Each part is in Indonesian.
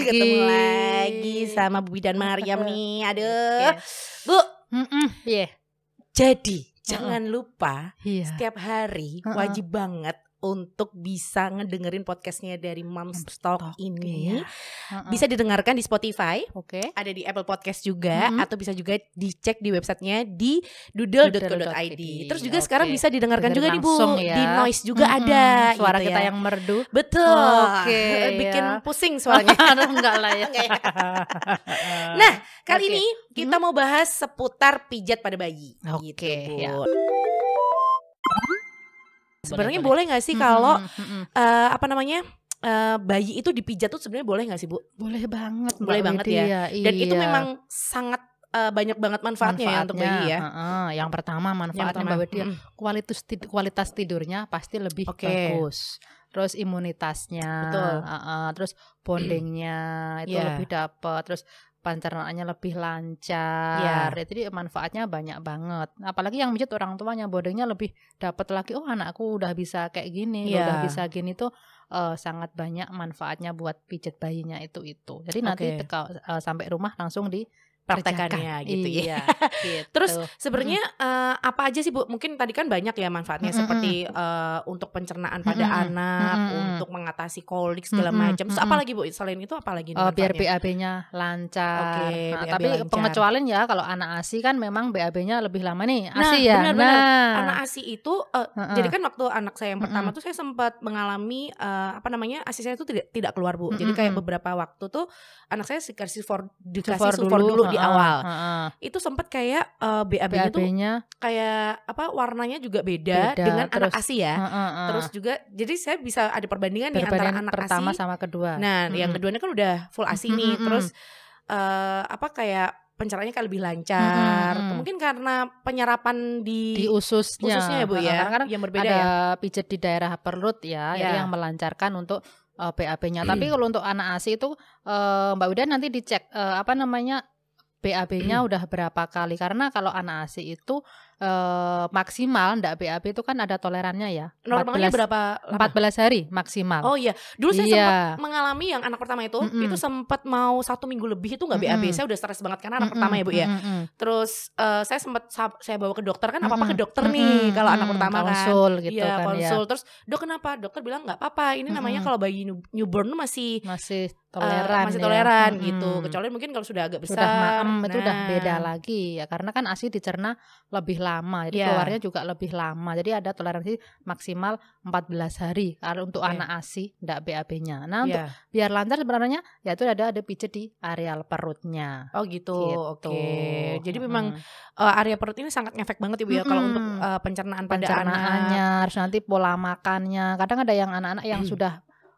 lagi. ketemu lagi sama Bu dan Mariam nih. Aduh. Iya. Bu, Iya. jadi jangan lupa Iya. setiap hari Heeh. wajib banget untuk bisa ngedengerin podcastnya dari Moms Talk ini. Iya. Heeh. Bisa didengarkan di Spotify, Oke. ada di Apple Podcast juga, Mhm. atau bisa juga dicek di websitenya di doodle.co.id. Doodle.co.id. Terus juga Oke. sekarang bisa didengarkan juga Dengerin nih Bu, ya. di Noise juga Mm-mm, ada. Suara gitu kita ya. yang merdu. Betul. Oke, Bikin ya. pusing suaranya. Enggak lah ya. Ya. Nah, kali Oke. ini kita mau bahas seputar pijat pada bayi. Oke, gitu, Bu. ya. Sebenarnya Boleh, nggak sih kalau Mm-mm, mm-mm. eh, apa namanya eh, bayi itu dipijat tuh sebenarnya boleh nggak sih Bu? boleh banget, Mbak Boleh banget ya. Widya, Dan itu iya. memang sangat eh, banyak banget manfaatnya, ya untuk bayi ya. heeh. Yang pertama manfaatnya pertama, Mbak Widya, mm-mm. kualitas tid- kualitas tidurnya pasti lebih Oke. bagus. Terus imunitasnya, Betul. heeh, terus bondingnya itu Iya. lebih dapat, terus pencernaannya lebih lancar. Iya. Jadi manfaatnya banyak banget. Apalagi yang mijit orang tuanya bondingnya lebih dapat lagi. Oh anakku udah bisa kayak gini, Iya. udah bisa gini tuh eh, sangat banyak manfaatnya buat pijat bayinya itu itu. Jadi nanti Oke. teka- eh, sampai rumah langsung di Praktekannya gitu ya. gitu. Terus sebenarnya eh, apa aja sih Bu? Mungkin tadi kan banyak ya manfaatnya Mm-mm. seperti eh, untuk pencernaan pada Mm-mm. anak, Mm-mm. untuk mengatasi kolik segala Mm-mm. macam. Terus Mm-mm. apa lagi Bu? Selain itu apa lagi nih Oh, biar? BAB-nya lancar. Oke, Nah, BAB tapi lancar. pengecualian ya kalau anak ASI kan memang BAB-nya lebih lama nih. Nah, ASI ya. benar-benar. Nah. Anak ASI itu eh, Heeh. jadi kan waktu anak saya yang pertama Mm-mm. tuh saya sempat mengalami eh, apa namanya ASI saya itu tidak tidak keluar Bu. Jadi kayak beberapa waktu tuh anak saya dikasih for dikasih Sufor sufor dulu, di heeh, awal. Itu sempat kayak eh, BAB-nya tuh kayak apa warnanya juga beda, Beda, dengan terus- anak ASI ya. Terus juga jadi saya bisa ada perbandingan nih antara Perbandingan anak pertama ASI. sama kedua. Nah, yang Mm-mm. keduanya kan udah full ASI nih. Mm-mm. Terus eh, apa kayak pencerahannya kayak lebih lancar. Mm-mm. Mungkin karena penyerapan di, di ususnya, ususnya ya Bu ya. Karena kan yang berbeda ada ya. pijat di daerah perut ya, Ya. yang melancarkan untuk eh, BAB-nya. Tapi kalau untuk anak ASI itu eh, Mbak Wida nanti dicek eh, apa namanya BAB-nya udah berapa kali karena kalau anak ASI itu eh, maksimal ndak BAB itu kan ada tolerannya ya. Normalnya 14 berapa lama? 14 hari maksimal. Oh iya, dulu saya Iya. sempat mengalami yang anak pertama itu, Mm-mm. itu sempat mau satu minggu lebih itu nggak BAB. Mm-mm. Saya udah stres banget karena anak Mm-mm, pertama ya bu ya. mm-mm, Terus eh, saya sempat sa- saya bawa ke dokter kan, apa apa ke dokter nih mm-mm, kalau anak mm-mm, pertama kan. konsul gitu Iya kan konsul. Terus dok kenapa? Dokter bilang nggak apa-apa. Ini namanya Mm-mm. kalau bayi new- newborn masih ya. Masih toleran masih ya. toleran Mm-mm. gitu. Kecuali mungkin kalau sudah agak besar. sudah maem itu udah Nah, beda lagi ya karena kan ASI dicerna lebih lama jadi Iya. keluarnya juga lebih lama jadi ada toleransi maksimal 14 hari kalau untuk Oke. anak ASI ndak BAB-nya nah untuk Iya. biar lancar sebenarnya ya itu ada ada pijat di areal perutnya Oh gitu. gitu. Oke. Jadi memang Mm. eh, area perut ini sangat ngefek banget ibu ya kalau Mm-mm. untuk eh, pencernaan pada anak. pencernaannya harus nanti pola makannya kadang ada yang anak-anak yang Hmm. sudah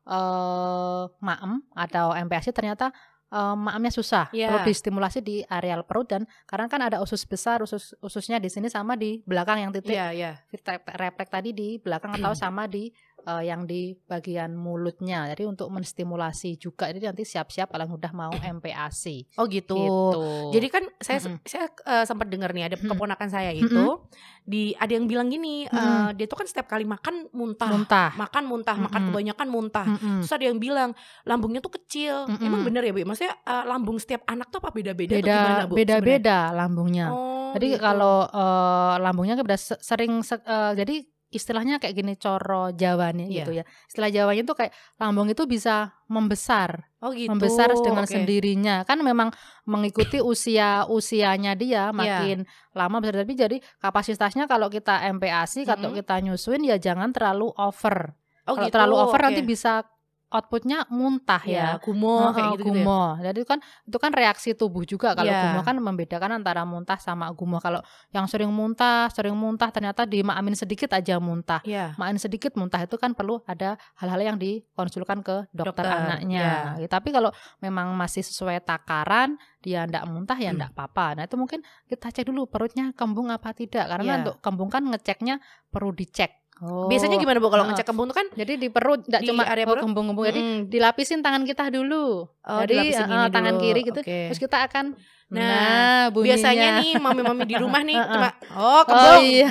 eh maem atau MPASI ternyata eh, maemnya susah Iya. perlu distimulasi di areal perut dan karena kan ada usus besar usus ususnya di sini sama di belakang yang titik iya. refleks refleks tadi di belakang atau sama di eh, yang di bagian mulutnya jadi untuk menstimulasi juga jadi nanti siap-siap kalau udah mau MPASI Oh gitu. gitu Jadi kan saya Mm-mm. saya eh, sempat dengar nih ada Mm-mm. keponakan saya itu di ada yang bilang gini, eh, Mm-mm. dia tuh kan setiap kali makan muntah, muntah makan muntah, makan Mm-mm. kebanyakan muntah. Mm-mm. Terus ada yang bilang lambungnya tuh kecil. Mm-mm. Emang bener ya bu? Maksudnya eh, lambung setiap anak tuh apa beda-beda? atau gimana, beda bu? beda sebenarnya? beda lambungnya Oh, Jadi gitu. kalau eh, lambungnya se- sering se- eh, jadi istilahnya kayak gini coro Jawa nih Iya. gitu ya. Istilah Jawanya itu kayak lambung itu bisa membesar, oh gitu. membesar dengan oke. sendirinya. Kan memang mengikuti usia usianya Iya. dia makin lama besar tapi jadi kapasitasnya kalau kita MPASI kalau Mm-mm. kita nyusuin ya jangan terlalu over. Oh kalau gitu. terlalu over oke. nanti bisa outputnya muntah ya. ya, gumoh kayak Heeh, gitu, gitu ya. gumoh. Jadi itu kan itu kan reaksi tubuh juga kalau Iya. gumoh kan membedakan antara muntah sama gumoh. Kalau yang sering muntah, sering muntah ternyata dimamin sedikit aja muntah. Iya. Main sedikit muntah itu kan perlu ada hal-hal yang dikonsulkan ke dokter, Dokter, anaknya. Ya, Tapi kalau memang masih sesuai takaran, dia ndak muntah ya Hmm. ndak apa-apa. Nah, itu mungkin kita cek dulu perutnya kembung apa tidak. Karena Iya. untuk kembung kan ngeceknya perlu dicek. Oh. Biasanya gimana bu kalau ngecek kembung tuh kan? Jadi di perut Di cuma area oh, perut? kembung-kembung. Jadi Mm-mm. dilapisin tangan kita dulu. Oh, Jadi gini tangan dulu. kiri gitu. Oke. Terus kita akan Nah, nah, bunyinya. Biasanya nih mami-mami di rumah nih cuma oh kembung iya.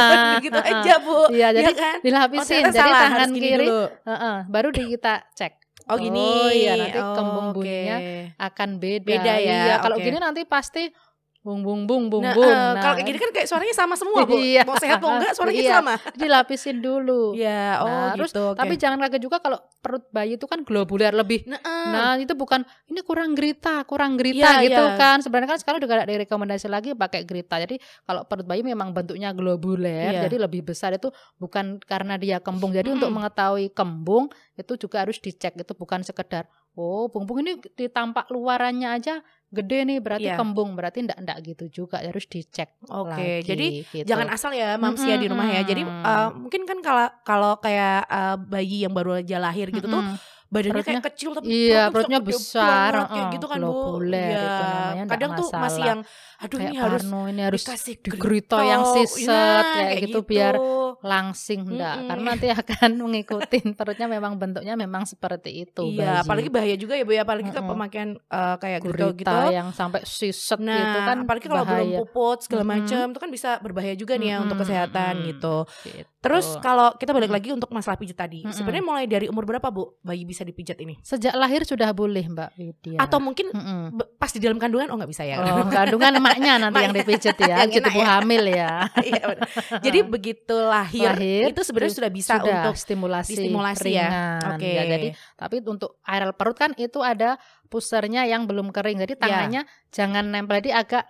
gitu, aja bu. Iya, jadi ya kan? Oh, dilapisin. ternyata jadi salah, tangan kiri dulu. baru di kita cek. Oh gini. Oh iya, nanti Oh, kembung bunyinya akan beda. Beda ya, Iya, kalau gini nanti pasti bung bung bung bung Nah, bung. eh, kalau kayak gini kan kayak suaranya sama semua, Bu. Iya. Mau sehat mau enggak suaranya Iya. sama. dilapisin dulu. Iya, oh Nah, terus gitu. oke. Tapi jangan kaget juga kalau perut bayi itu kan globuler lebih. nah, eh, Nah, itu bukan ini kurang grita, kurang grita Iya, gitu iya. kan. Sebenarnya kan sekarang juga ada rekomendasi lagi pakai grita. Jadi kalau perut bayi memang bentuknya globuler, Iya. jadi lebih besar itu bukan karena dia kembung. Jadi untuk Mm-mm. mengetahui kembung itu juga harus dicek. Itu bukan sekedar oh, bung-bung ini ditampak luarannya aja gede nih berarti Iya. kembung. Berarti enggak enggak gitu juga harus dicek. Oke, lagi, jadi gitu. jangan asal ya mams ya di rumah ya. Jadi eh, mungkin kan kalau kalau kayak eh, bayi yang baru aja lahir gitu tuh Mm-mm. Badannya Perutnya- kayak kecil tapi Iya, perutnya besar, banget, kayak gitu kan Bu. Iya. itu namanya, Kadang tuh masih yang aduh kayak ini harus Parno ini harus dikasih digerito yang siset Nah, kayak, gitu, biar langsing enggak Mm-mm. karena nanti akan mengikutin perutnya memang bentuknya memang seperti itu Iya, apalagi bahaya juga ya Bu ya, apalagi ke Mm-mm. pemakaian eh, kayak gerito gurita gitu. yang sampai siset Nah, gitu kan apalagi kalau belum puput segala macam itu kan bisa berbahaya juga nih ya untuk Mm-mm, kesehatan mm-mm. gitu. Gitu. Terus kalau kita balik lagi untuk masalah pijat tadi, sebenarnya mulai dari umur berapa Bu bayi bisa dipijat ini? sejak lahir sudah boleh Mbak Widya Atau mungkin Mm-mm. be- pas di dalam kandungan oh nggak bisa ya? Oh, kandungan emaknya nanti yang Emaknya. dipijet ya, Yang gitu ya. hamil ya. Iya. Jadi begitu lahir, Lahir, itu sebenarnya sudah bisa sudah untuk stimulasi, distimulasi ya. Oke. Ya, jadi tapi untuk areal perut kan itu ada pusernya yang belum kering. Jadi Ya. tangannya jangan nempel di agak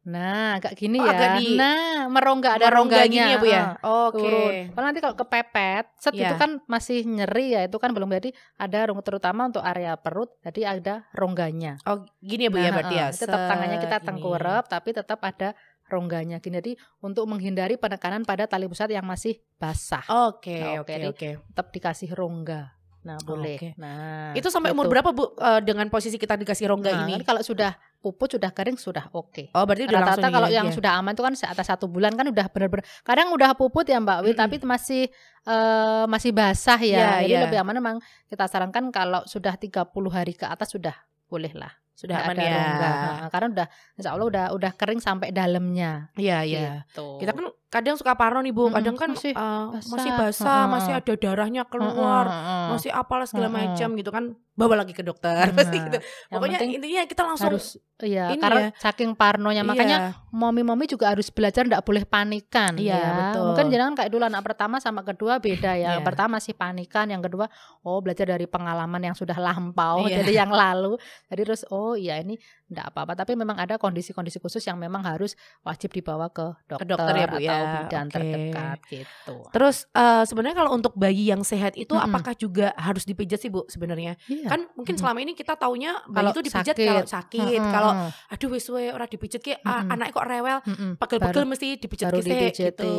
nah agak gini Oh, ya. agak di- nah, merongga ada merongga rongganya. gini ya Bu ya. ah, Oke. turun. Kalau nanti kalau kepepet, set Ya. itu kan masih nyeri ya, itu kan belum jadi ada rong terutama untuk area perut, jadi ada rongganya. Oh, gini ya Bu ya Nah, berarti ya. heeh, tetap tangannya kita tengkurap tapi tetap ada rongganya gini. Jadi untuk menghindari penekanan pada tali pusat yang masih basah. Oke, Nah, oke, oke, tetap dikasih rongga. Nah, boleh. Oke. Nah, Itu sampai umur gitu. berapa Bu eh, dengan posisi kita dikasih rongga Nah, ini? kan kalau sudah puput sudah kering sudah oke. Oh, berarti udah langsung Rata-rata kalau ya, yang iya. sudah aman itu kan atas satu bulan kan udah bener-bener kadang udah puput ya Mbak Wi Mm-mm. tapi masih eh, masih basah ya. Iya, Jadi iya. lebih aman memang kita sarankan kalau sudah 30 hari ke atas sudah boleh lah. sudah aman ada ya. rongga. Nah, karena udah insya Allah udah udah kering sampai dalamnya. Iya, iya. Gitu. Kita kan kadang suka parno nih Bu, kadang kan masih eh, basah. masih basah, Heeh. masih ada darahnya keluar, Heeh, heeh. masih apalah segala macam gitu kan. Bawa lagi ke dokter pasti gitu. yang Pokoknya intinya kita langsung harus iya ini karena ya. saking parnonya makanya Iya, momi-momi juga harus belajar ndak boleh panikan Iya, ya. betul. Mungkin jangan kayak dulu anak pertama sama kedua beda ya. Iya. pertama masih panikan, yang kedua oh belajar dari pengalaman yang sudah lampau Iya. jadi yang lalu. Jadi terus oh iya ini ndak apa-apa tapi memang ada kondisi-kondisi khusus yang memang harus wajib dibawa ke dokter, dokter ya, Bu, atau ya. bidan Oke. terdekat gitu. Terus eh, sebenarnya kalau untuk bayi yang sehat itu Mm-mm. apakah juga harus dipijat sih Bu sebenarnya? Iya. Kan mungkin Mm-mm. selama ini kita taunya bayi Kalau itu dipijat sakit. kalau sakit, Mm-mm, kalau aduh wis we ora dipijat ki Mm-mm. anaknya kok rewel, mm-mm. pegel-pegel mesti dipijat ki sih, gitu.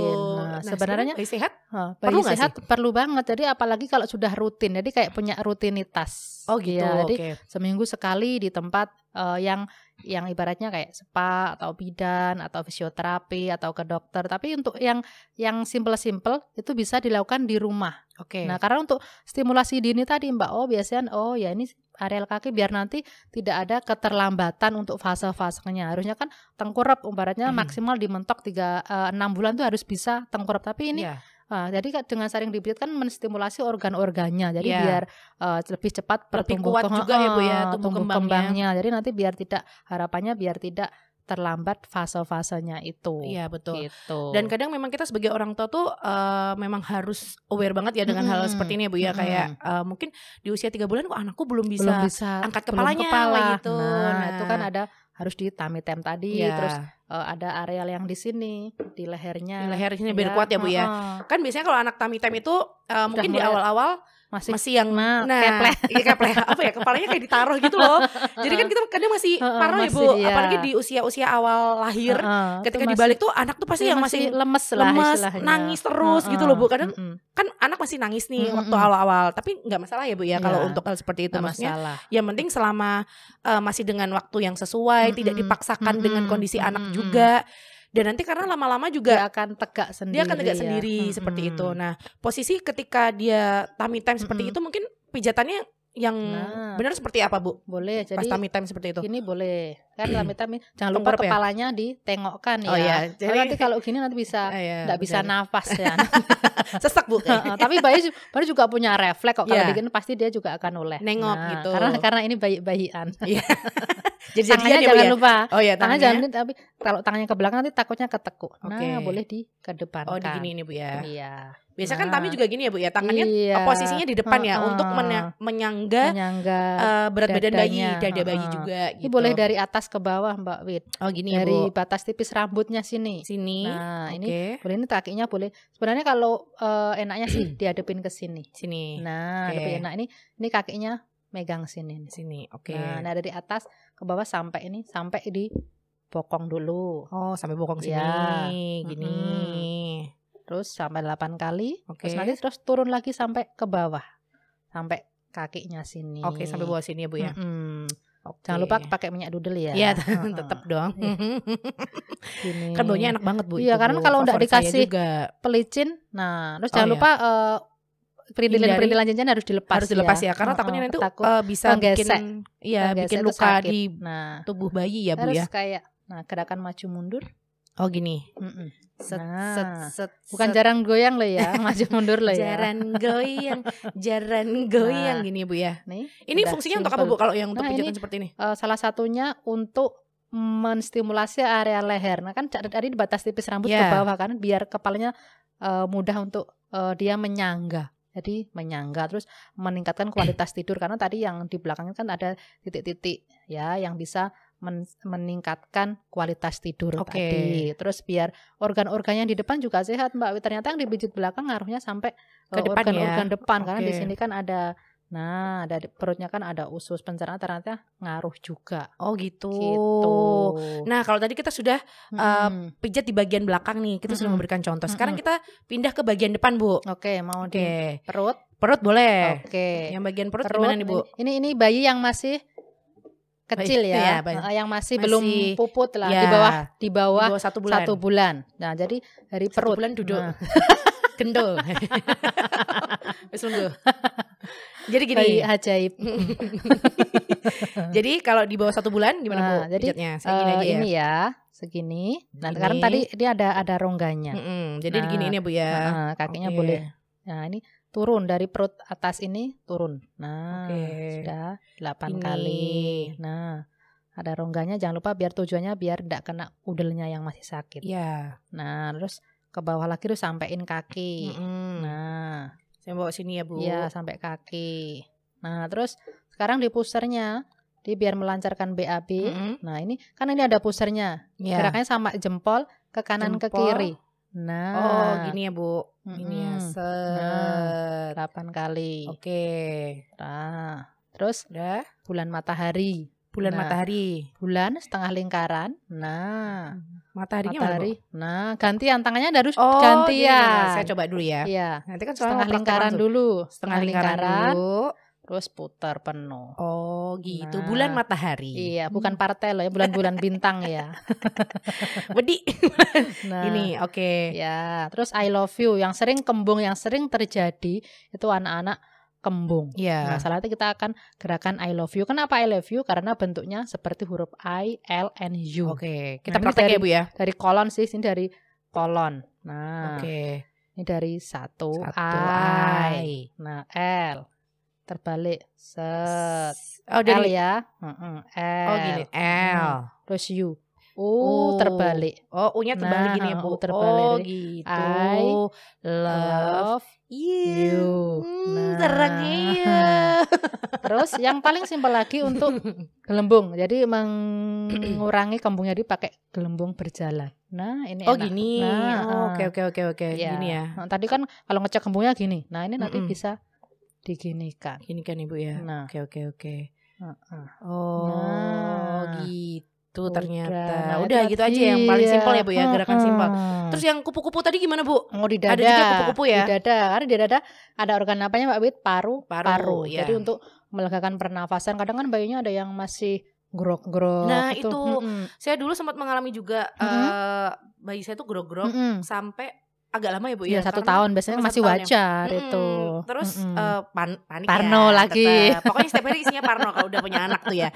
Nah, sebenarnya- bayi sehat Perlu bayi nggak sehat perlu banget. Jadi apalagi kalau sudah rutin. Jadi kayak punya rutinitas. Oh gitu. Jadi Oke. seminggu sekali di tempat eh, yang yang ibaratnya kayak spa atau bidan atau fisioterapi atau ke dokter. Tapi untuk yang yang simple-simple itu bisa dilakukan di rumah. Oke. Nah, karena untuk stimulasi dini tadi Mbak, oh biasanya oh ya ini areal kaki biar nanti tidak ada keterlambatan untuk fase-fasenya. Harusnya kan tengkurap ibaratnya Hmm. maksimal dimentok 3 6 bulan tuh harus bisa tengkurap. Tapi ini Iya. Ah, jadi dengan sering dipijat kan menstimulasi organ-organnya. Jadi Iya. biar eh, lebih cepat Lebih kuat juga ya, Bu, ya, heeh, tumbuh tumbuh kembangnya. kembangnya. Jadi nanti biar tidak harapannya biar tidak terlambat fase-fasenya itu. Iya betul. Gitu. Dan kadang memang kita sebagai orang tua tuh eh, memang harus aware banget ya dengan hal Mm-mm. seperti ini ya Bu ya Mm-mm. kayak eh, mungkin di usia tiga bulan kok anakku belum bisa, belum bisa angkat belum kepalanya kepala. kayak gitu. Nah, itu kan Nah. ada harus di tummy tadi, Iya. terus eh, ada areal yang di sini, di lehernya. Di leher sini biar kuat ya, Bu, ya. heeh. kan biasanya kalau anak tummy itu eh, mungkin di mulai- awal-awal Masih, masih yang nah, nah kepleh. iya kepleh apa ya kepalanya kayak ditaruh gitu loh jadi kan kita kadang masih Heeh, parno ya bu dia. apalagi di usia-usia awal lahir Heeh, itu ketika masih- dibalik tuh anak tuh pasti ya yang masih lemes lah lemes, istilahnya. nangis terus gitu Heeh, loh, Bu. Kadang mm-mm. kan anak masih nangis nih Mm-mm. waktu awal-awal tapi nggak masalah ya bu ya kalau Iya. untuk hal seperti itu maksudnya masalah. yang penting selama masih dengan waktu yang sesuai tidak dipaksakan dengan kondisi anak juga dan nanti karena lama-lama dia juga akan tegak sendiri. dia akan tegak ya. sendiri seperti Mm-mm. itu nah posisi ketika dia tummy time seperti Mm-mm. itu mungkin pijatannya yang Nah. benar seperti apa bu? Boleh. Pas Jadi tummy time seperti itu. Gini boleh kan tummy time ini, jangan lupa ya? kepalanya ditengokkan ya. Oh iya, jadi- nanti kalau gini nanti bisa Ah, iya, nggak bisa benar. nafas ya. Sesak bu. Tapi bayi bayi juga punya refleks kok kalau Iya. bikin pasti dia juga akan oleh. Nengok Nah, gitu. Karena karena ini bayi-bayian. Iya. Jadi Tangannya ya jangan ya. lupa. Oh ya Tangan tangannya. jangan ini, tapi kalau tangannya ke belakang nanti takutnya ketekuk. Nah, Oke. boleh di kedepankan. Oh di gini ini bu ya. Iya. Biasa kan Nah. tummy juga gini ya bu ya. Tangannya Iya. posisinya di depan ya Heeh. untuk menya- menyangga menyangga. eh, berat badan bayi, dadanya. dada bayi juga. Ini Gitu. boleh dari atas ke bawah, Mbak Wit. Oh gini ya Dari bu. batas tipis rambutnya sini. Sini. Nah, Oke. ini boleh ini kakinya boleh. Sebenarnya kalau eh, enaknya sih dihadapin ke sini. Sini. Nah, Oke. lebih enak ini ini kakinya megang sini. nih. Sini. Oke. Nah, nah, dari atas ke bawah sampai ini sampai di bokong dulu. Oh sampai bokong sini. Ya. Gini. Terus sampai 8 kali. Oke. Terus nanti terus turun lagi sampai ke bawah. Sampai kakinya sini. Oke sampai bawah sini ya bu ya. Mm-mm. Oke. Jangan lupa pakai minyak dudel ya. Iya tetap dong. Gini. kan baunya enak banget bu. Iya, karena Bu. kalau nggak dikasih pelicin. Nah, terus Oh, jangan iya. lupa eh, perintilan-perintilan cincin harus dilepas harus dilepas ya, karena Heeh, takutnya nanti takut eh, bisa bikin iya menggesek bikin luka sakit. di Nah, tubuh bayi ya bu harus ya. kayak nah gerakan maju mundur. Oh gini. Mm-mm. Set, Nah, set, set, Bukan set. jarang goyang loh ya, maju mundur loh ya. Jaran goyang, jaran goyang Nah. gini bu ya. Nih, Ini fungsinya untuk apa simple. bu? Kalau yang untuk Nah, pijatan ini- seperti ini? Eh, salah satunya untuk menstimulasi area leher. Nah kan di batas tipis rambut ke Ya. bawah kan, biar kepalanya eh, mudah untuk eh, dia menyangga. Jadi menyangga terus meningkatkan kualitas tidur karena tadi yang di belakangnya kan ada titik-titik ya yang bisa men- meningkatkan kualitas tidur Oke. tadi. Terus biar organ-organ yang di depan juga sehat, Mbak. Ternyata yang dipijit belakang ngaruhnya sampai Ke eh, depan ya? organ-organ depan karena di sini kan ada Nah, dari perutnya kan ada usus pencernaan ternyata ngaruh juga. Oh gitu. Gitu. Nah kalau tadi kita sudah Mm-mm. pijat di bagian belakang nih, kita sudah Mm-mm. memberikan contoh. Sekarang Mm-mm. kita pindah ke bagian depan bu. Oke, mau Oke. di perut. Perut boleh. Oke. Yang bagian perut, Perut gimana nih bu? Ini ini bayi yang masih kecil Bayi- ya, bayi- Eh, yang masih, masih- belum puput lah ya, di bawah di Di bawah bawah satu bulan. satu bulan. Nah, jadi dari Satu perut bulan duduk. Nah, Gendol. Wis. Jadi gini. bayi ajaib. Jadi kalau di bawah satu bulan gimana Nah, bu? jadi, Pijatnya saya gini Eh, aja ya. ini ya, segini. Nah, Gini. karena tadi dia ada ada rongganya. Mm-mm, Jadi Nah, diginiin ya bu ya. Nah, kakinya Oke. boleh. Nah, ini turun dari perut atas ini turun. Nah, Oke. sudah 8 Ini. kali. Nah, ada rongganya jangan lupa biar tujuannya biar tidak kena udelnya yang masih sakit. Iya. Nah, terus ke bawah lagi terus sampein kaki. Mm-mm. Nah, Saya bawa sini ya bu. iya sampai kaki. Nah, terus sekarang di pusernya dia biar melancarkan BAB. Mm-mm. Nah, ini kan ini ada pusernya. Iya. Gerakannya sama jempol ke kanan ke Jempol. kiri. Nah, Oh gini ya bu. Gini ya. Mm-mm. Set. 8 kali. Oke. Nah, terus Udah. bulan matahari. Bulan Nah. matahari. Bulan setengah lingkaran. Nah, Mataharinya mana bu? matahari. Nah, gantian tangannya harus Oh gantian. nah, Saya coba dulu ya. Iya. Nanti kan Setengah lingkaran langsung. dulu. Setengah lingkaran, dulu. terus putar penuh. Oh gitu. Nah. Bulan matahari. Iya, bukan partai loh ya, bulan-bulan bintang ya. Wedi. Nah, Ini oke. Ya, terus I love you yang sering kembung yang sering terjadi itu anak-anak kembung. Iya. Nah, salah kita akan gerakan I love you. Kenapa I love you? Karena bentuknya seperti huruf I, L, and U. Oke. Kita Nah, praktek dari- ya bu ya. Dari kolon sih, ini dari kolon. Nah, Oke. ini dari satu, Satu I. I. Nah, L. Terbalik, set. Oh L dari. ya. Heeh, L. Oh gini. L. Terus U. U Oh. terbalik. Oh, U-nya terbalik Nah, gini ya, Bu. U terbalik. Oh, gitu. I love you. Hmm, Nah. iya. Terus yang paling simpel lagi untuk gelembung. Jadi mengurangi kembungnya dipakai gelembung berjalan. Nah, ini Oh, enak. gini. Nah, Oh, Oke, ah. oke, oke, oke. Iya. Gini ya. Nah, tadi kan kalau ngecek kembungnya gini. Nah, ini nanti Mm-mm. bisa diginikan. Gini kan Ibu ya. Nah. Oke, oke, oke. Oh, Nah. gitu Udah. ternyata. Nah, Udah itu gitu aja yang paling iya. simpel ya, Bu ya, gerakan simpel. Heeh. Terus yang kupu-kupu tadi gimana, Bu? Oh di Ada dada. juga kupu-kupu ya? Di dada. Karena di dada ada organ apanya Mbak Wit? Paru. Paru, ya. Jadi untuk melegakan pernafasan. Kadang kan bayinya ada yang masih grok-grok. Nah, gitu. itu Mm-mm. Saya dulu sempat mengalami juga Mm-mm. eh, bayi saya tuh grog-grog Mm-mm. sampai agak lama ya Bu ya ya. satu tahun biasanya masih ya. wajar Mm-mm. itu Terus Mm-mm. eh, pan, panik Parno ya, lagi. tetep. Pokoknya setiap hari isinya Parno kalau udah punya anak tuh ya.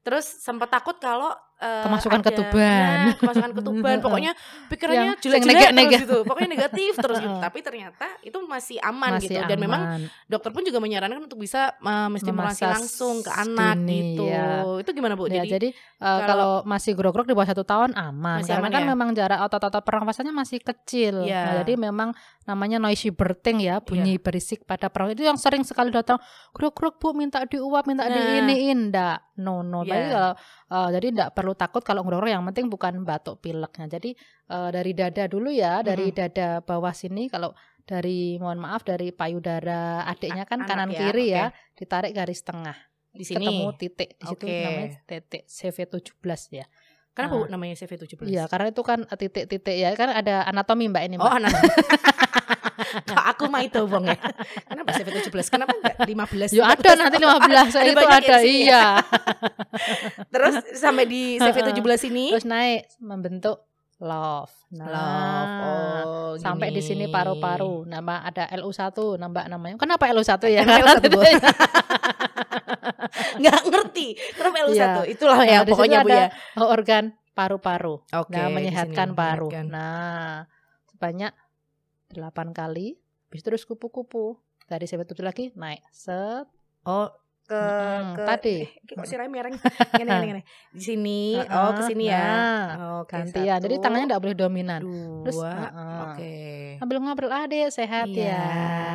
Terus sempat takut kalau eh, Kemasukan ada- ketuban. ya, kemasukan ketuban. Pokoknya pikirannya jelek-jelek terus gitu. Pokoknya negatif terus gitu. Tapi ternyata itu masih aman masih gitu. Dan memang aman. dokter pun juga menyarankan untuk bisa eh, menstimulasi Memasas langsung ke anak dini, gitu. ya. Itu gimana Bu? Ya, Jadi, jadi, eh, kalau- kalau masih grog-grog di bawah satu tahun aman Masih karena aman kan ya? memang jarak otot-otot pernafasannya masih kecil. Iya. Nah, jadi memang namanya noisy birthing ya, bunyi berisik pada pernafasan itu yang sering sekali datang grog-grog Bu minta diuap, minta Nah. diiniin ndak. No no. Tapi Iya. kalau eh, jadi ndak perlu takut kalau grog-grog yang penting bukan batuk pileknya. Jadi eh, dari dada dulu ya, dari dada bawah sini kalau dari mohon maaf dari payudara adiknya kan Anak kanan ya, kiri oke. ya, ditarik garis tengah. di sini ketemu titik di situ Oke. namanya titik CV17 ya. kenapa Nah. Namanya CV17? Iya, karena itu kan eh, titik-titik ya, kan ada anatomi Mbak ini, Oh, Mbak. Kok aku mah itu Bang ya. Kenapa CV17? Kenapa enggak 15? Yo ada nanti 15 Ada itu banyak ya ada di ya? iya. Terus sampai di CV17 ini Terus naik membentuk love. Nah, love. Oh, sampai di gini. sini paru-paru. Nama ada LU1 nambah namanya. Kenapa LU1 ya? Kenapa LU1, Bu? Nggak ngerti. Kenapa LU1? Iya. Itulah Nah, ya di situ pokoknya Bu ada ya. organ paru-paru. Oke. nah, di menyehatkan paru. menyehatkan. Nah, sebanyak 8 kali. Habis terus kupu-kupu. Dari CV7 lagi naik. Set. Oh, ke Mm-mm, ke tadi. eh, kok sirahnya mereng. Gini gini gini. Di sini. Oh, ke sini ya. Nah, Oke, gantian. Jadi satu, tangannya enggak boleh dominan. dua. Terus, heeh. Oke. Sambil ngobrol adek sehat Iya. ya.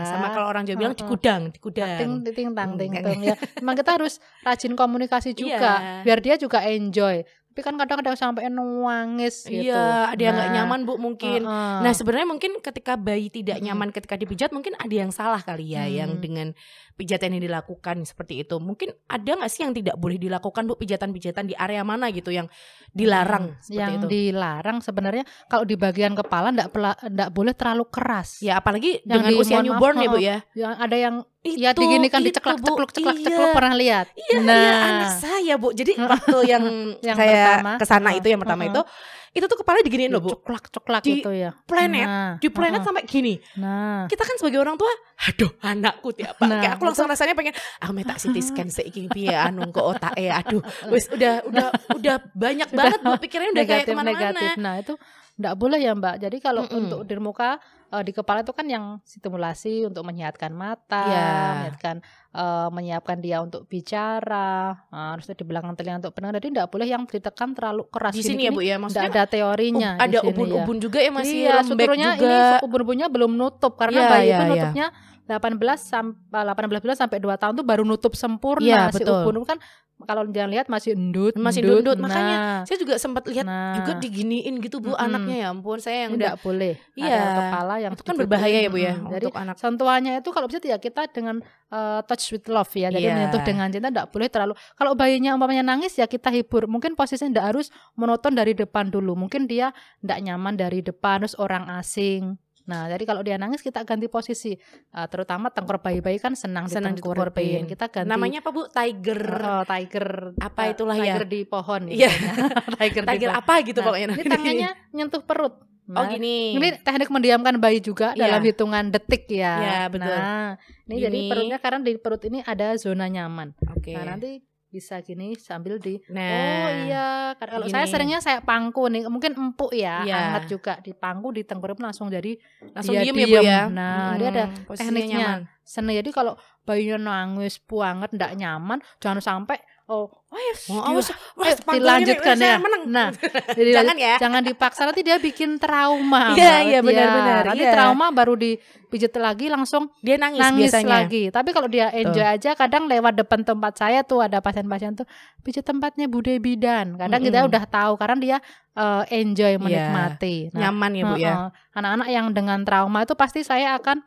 Sama kalau orang Jawa bilang Heeh. digudang, digudang. ting ting tang ting Hmm, tung ya. Memang kita harus rajin komunikasi juga Iya. biar dia juga enjoy. Tapi kan kadang-kadang sampai nangis gitu. Iya, ada yang nggak Nah, nyaman bu mungkin. heeh. Nah sebenarnya mungkin ketika bayi tidak nyaman ketika dipijat mungkin ada yang salah kali ya yang Hmm. dengan pijatan yang dilakukan seperti itu. Mungkin ada nggak sih yang tidak boleh dilakukan bu pijatan-pijatan di area mana gitu yang dilarang seperti yang itu? dilarang sebenarnya kalau di bagian kepala enggak enggak boleh terlalu keras. Ya apalagi Yang dengan di- usia mohon maaf, newborn ya bu ya. Yang ada yang Itu, ya itu, diceklak Bu. cekluk ceklak Iya. cekluk pernah lihat. Iya, nah, iya, anak saya bu. Jadi waktu yang, Yang saya pertama, ke sana heeh, itu yang pertama heeh. itu, itu tuh kepala diginiin loh bu. ceklak ceklak Di gitu ya. planet, Nah, Di planet heeh. sampai gini. Nah, Kita kan sebagai orang tua, aduh anakku tiap? Nah, Kayak aku langsung rasanya pengen, aku minta CT scan seiki piye anu ke otak eh aduh, wis udah udah udah banyak banget bu pikirannya udah kayak negatif ke mana-mana. negatif. Nah itu enggak boleh ya Mbak. Jadi kalau Mm-mm. untuk di muka eh, di kepala itu kan yang stimulasi untuk menyehatkan mata, Iya. menyehatkan eh, menyiapkan dia untuk bicara, terus di belakang telinga untuk pendengar. Jadi enggak boleh yang ditekan terlalu keras. Di sini ya bu ya, maksudnya ada teorinya. ub- ada ya. ubun-ubun juga ya masih iya, lembek juga. ini ubun-ubunnya belum nutup karena Iya, bayi iya, itu iya. nutupnya 18 sampai 18 bulan sampai 2 tahun tuh baru nutup sempurna Iya, si betul. ubun kan kalau jangan lihat masih endut, Masih endut. endut, makanya Nah, Saya juga sempat lihat nah, juga diginiin gitu bu Mm-mm. anaknya ya ampun saya yang udah enggak boleh. Iya. Ada kepala yang itu kan berbahaya ya bu ya. Jadi untuk anak. sentuhannya itu kalau bisa ya kita dengan eh, touch with love ya. Jadi Iya. menyentuh dengan cinta enggak boleh terlalu. Kalau bayinya umpamanya nangis ya kita hibur. Mungkin posisinya enggak harus monoton dari depan dulu. Mungkin dia enggak nyaman dari depan terus orang asing. Nah, jadi kalau dia nangis kita ganti posisi. Eh, terutama tengkor bayi-bayi kan senang, Senang ditengkurapin. Kita ganti Namanya apa bu? Tiger. Oh, tiger Apa eh, itulah ya? tiger di pohon Iya. tiger, di Tiger pohon. apa gitu Nah, pokoknya. Ini tangannya nyentuh perut. Oh Nah, gini. ini teknik mendiamkan bayi juga Iya. dalam hitungan detik ya. Iya, betul. Nah, ini jadi Gini. perutnya karena di perut ini ada zona nyaman. Oke. Nah, nanti bisa gini sambil di Nah, Oh iya, kalau saya seringnya saya pangku nih, mungkin empuk ya, Iya. hangat juga dipangku di tengkurap langsung jadi langsung dia diem ya bu ya. Nah, dia ada tekniknya. nyaman. seni. Jadi kalau bayinya nangis banget ndak nyaman, jangan sampai oh, oh ya, Oh, wes, ayo, wes, panggung dilanjutkan ini, ya. menang. Nah, jadi Jangan ya. jangan dipaksa nanti dia bikin trauma. Iya, iya, benar-benar, Nanti iya. trauma baru dipijit lagi langsung Dia nangis, nangis biasanya. lagi. Tapi kalau dia enjoy aja, kadang lewat depan tempat saya tuh ada pasien-pasien tuh pijit tempatnya Bude Bidan. Kadang kita Mm-mm. udah tahu karena dia eh, enjoy menikmati. Nah, Nyaman ya bu ya. heeh. Anak-anak yang dengan trauma itu pasti saya akan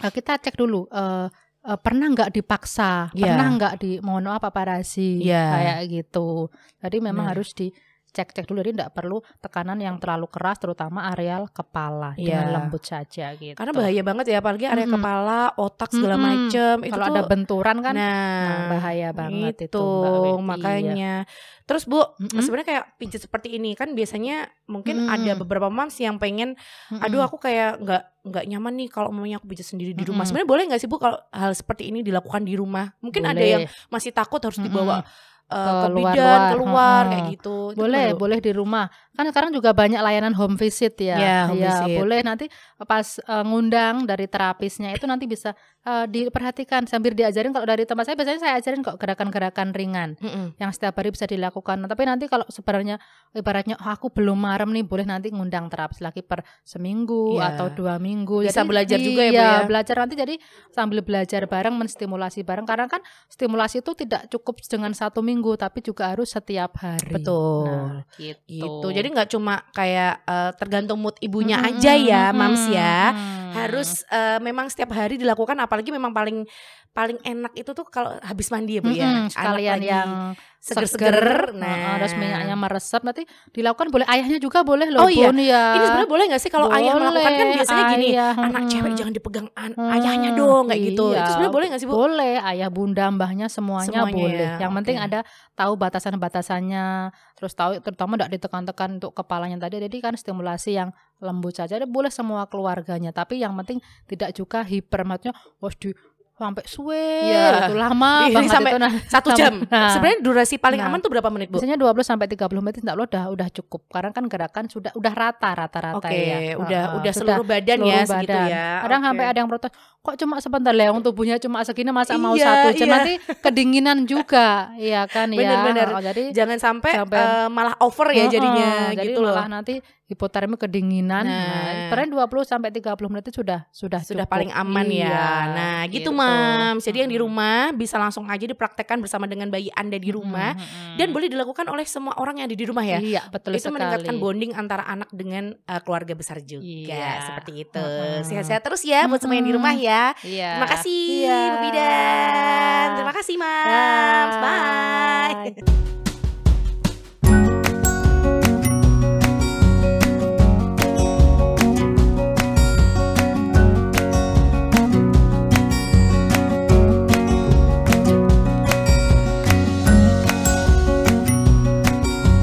eh, kita cek dulu. eh, eh, pernah nggak dipaksa, Iya. pernah nggak di mohon maaf paparasi Iya. kayak gitu. Jadi memang Benar. harus di cek-cek dulu jadi tidak perlu tekanan yang terlalu keras terutama areal kepala Iya. dengan lembut saja gitu. Karena bahaya banget ya apalagi area Mm-mm. kepala, otak segala Mm-mm. macem itu Kalau tuh ada benturan kan nah, nah, bahaya banget itu, itu. Iya. makanya. Terus Bu, Mm-mm. sebenarnya kayak pijat seperti ini kan biasanya mungkin Mm-mm. ada beberapa moms yang pengen aduh aku kayak nggak nggak nyaman nih kalau mamanya aku pijat sendiri di rumah. Mm-mm. Sebenarnya boleh nggak sih Bu kalau hal seperti ini dilakukan di rumah? Mungkin ada Boleh. yang masih takut harus dibawa eh, ke luar- bidan luar. keluar Mm-mm. kayak gitu. Itu boleh boleh di rumah kan sekarang juga banyak layanan home visit ya Ya, home visit. boleh nanti pas eh, ngundang dari terapisnya itu nanti bisa eh, diperhatikan sambil diajarin kalau dari tempat saya biasanya saya ajarin kok gerakan-gerakan ringan Mm-mm. yang setiap hari bisa dilakukan Nah, tapi nanti kalau sebenarnya ibaratnya "Oh, aku belum marem nih boleh nanti ngundang terapis lagi per seminggu Ya. atau dua minggu Bisa belajar juga ya, Bu, iya, ya? belajar nanti jadi sambil belajar bareng menstimulasi bareng karena kan stimulasi itu tidak cukup dengan satu minggu tapi juga harus setiap hari Betul. Nah, gitu. gitu. Jadi nggak cuma kayak eh, tergantung mood ibunya Mm-mm, aja ya, mm-mm, mams ya. mm. Harus eh, memang setiap hari dilakukan apalagi memang paling paling enak itu tuh kalau habis mandi ya Bu ya. Mm-mm, Anak sekalian yang seger-seger. nah, Nah, terus minyaknya meresap nanti dilakukan boleh ayahnya juga boleh loh Oh iya, Bun, ya. Ini sebenarnya boleh nggak sih kalau ayah melakukan kan biasanya gini, ayah, anak cewek jangan dipegang an- Hmm, ayahnya dong kayak gitu. iya. Itu sebenarnya boleh nggak sih Bu? Boleh, ayah, bunda, mbahnya semuanya, Semuanya boleh. ya, Yang penting oke. ada tahu batasan-batasannya, terus tahu terutama tidak ditekan-tekan untuk kepalanya tadi. Jadi kan stimulasi yang lembut saja. Boleh semua keluarganya, tapi yang penting tidak juga hiper maksudnya wah di sampai suwe Iya. itu lama banget sampai itu nah. Satu jam. Nah. Sebenarnya durasi paling Nah. aman tuh berapa menit Bu? Biasanya 20 sampai 30 menit enggak lo udah udah cukup. Karena kan gerakan sudah udah rata rata-rata Oke, ya. udah Heeh, udah seluruh badan ya seluruh segitu badan. ya. Kadang Oke. sampai ada yang protes, kok cuma sebentar Leong tubuhnya cuma segini masa mau Iya, satu jam iya. nanti kedinginan juga, iya kan ya. Bener-bener. Oh, jadi jangan sampai, Sampai- eh, malah over ya jadinya jadi gitu loh. malah nanti hipotermi kedinginan. Nah. Nah, sebenarnya 20 sampai 30 menit itu sudah sudah sudah cukup. paling aman ya. Iya, Nah, gitu, Mams. Jadi yang di rumah bisa langsung aja dipraktekkan bersama dengan bayi Anda di rumah Mm-mm. dan boleh dilakukan oleh semua orang yang ada di rumah ya. Iya, betul itu sekali. meningkatkan bonding antara anak dengan uh, keluarga besar juga. Iya. Seperti itu. Sehat-sehat terus ya buat semua yang di rumah ya. Iya. Terima kasih, iya. Bu Bidan. Terima kasih, Mas. Bye. Bye.